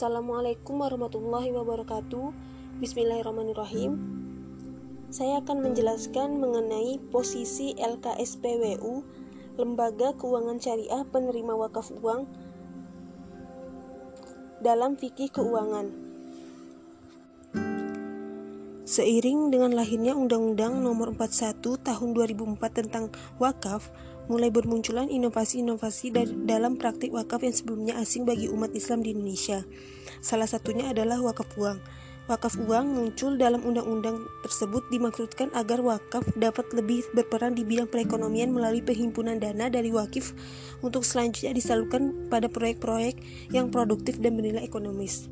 Assalamualaikum warahmatullahi wabarakatuh. Bismillahirrahmanirrahim. Saya akan menjelaskan mengenai posisi LKSPWU, Lembaga Keuangan Syariah Penerima Wakaf Uang dalam fikih keuangan. Seiring dengan lahirnya Undang-Undang Nomor 41 Tahun 2004 tentang wakaf, mulai bermunculan inovasi-inovasi dalam praktik wakaf yang sebelumnya asing bagi umat Islam di Indonesia. Salah satunya adalah wakaf uang. Wakaf uang muncul dalam undang-undang tersebut dimaksudkan agar wakaf dapat lebih berperan di bidang perekonomian melalui penghimpunan dana dari wakif untuk selanjutnya disalurkan pada proyek-proyek yang produktif dan bernilai ekonomis.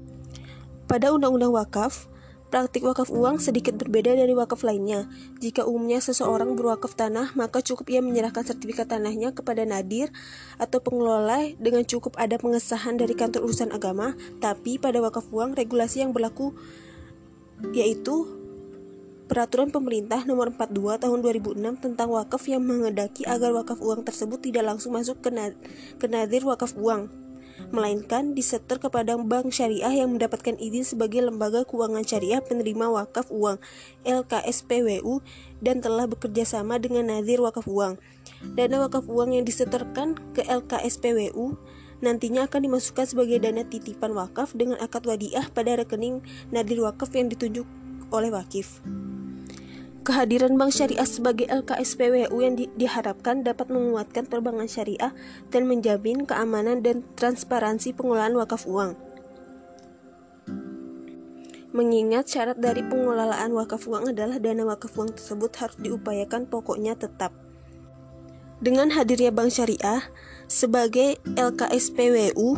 Pada undang-undang wakaf, Praktik wakaf uang sedikit berbeda dari wakaf lainnya. Jika umumnya seseorang berwakaf tanah, maka cukup ia menyerahkan sertifikat tanahnya kepada nadir atau pengelola dengan cukup ada pengesahan dari kantor urusan agama. Tapi pada wakaf uang, regulasi yang berlaku yaitu Peraturan Pemerintah Nomor 42 Tahun 2006 tentang wakaf yang mengendaki agar wakaf uang tersebut tidak langsung masuk ke nadir wakaf uang melainkan disetor kepada bank syariah yang mendapatkan izin sebagai lembaga keuangan syariah penerima wakaf uang LKSPWU dan telah bekerja sama dengan Nadir Wakaf Uang. Dana wakaf uang yang disetorkan ke LKSPWU nantinya akan dimasukkan sebagai dana titipan wakaf dengan akad wadiah pada rekening Nadir Wakaf yang ditunjuk oleh wakif. Kehadiran Bank Syariah sebagai LKSPWU yang di diharapkan dapat menguatkan perbankan syariah dan menjamin keamanan dan transparansi pengelolaan wakaf uang. Mengingat syarat dari pengelolaan wakaf uang adalah dana wakaf uang tersebut harus diupayakan pokoknya tetap. Dengan hadirnya Bank Syariah sebagai LKSPWU,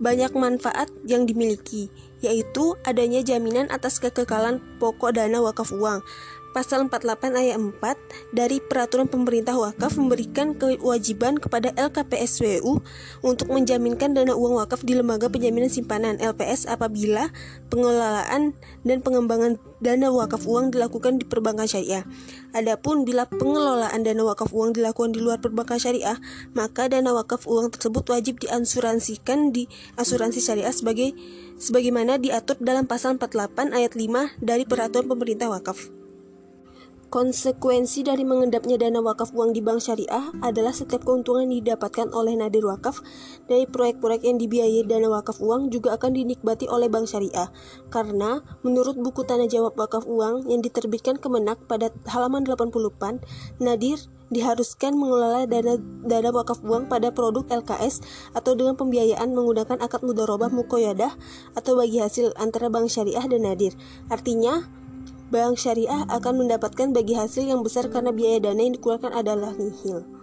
banyak manfaat yang dimiliki, yaitu adanya jaminan atas kekekalan pokok dana wakaf uang, Pasal 48 ayat 4 dari Peraturan Pemerintah Wakaf memberikan kewajiban kepada LKPSWU untuk menjaminkan dana uang wakaf di Lembaga Penjaminan Simpanan LPS apabila pengelolaan dan pengembangan dana wakaf uang dilakukan di perbankan syariah. Adapun bila pengelolaan dana wakaf uang dilakukan di luar perbankan syariah, maka dana wakaf uang tersebut wajib diasuransikan di asuransi syariah sebagai sebagaimana diatur dalam pasal 48 ayat 5 dari Peraturan Pemerintah Wakaf. Konsekuensi dari mengendapnya dana wakaf uang di bank syariah adalah setiap keuntungan yang didapatkan oleh nadir wakaf dari proyek-proyek yang dibiayai dana wakaf uang juga akan dinikmati oleh bank syariah. Karena menurut buku tanah jawab wakaf uang yang diterbitkan Kemenak pada halaman 80 pan, nadir diharuskan mengelola dana dana wakaf uang pada produk LKS atau dengan pembiayaan menggunakan akad mudharabah mukoyadah atau bagi hasil antara bank syariah dan nadir. Artinya, bank syariah akan mendapatkan bagi hasil yang besar karena biaya dana yang dikeluarkan adalah nihil.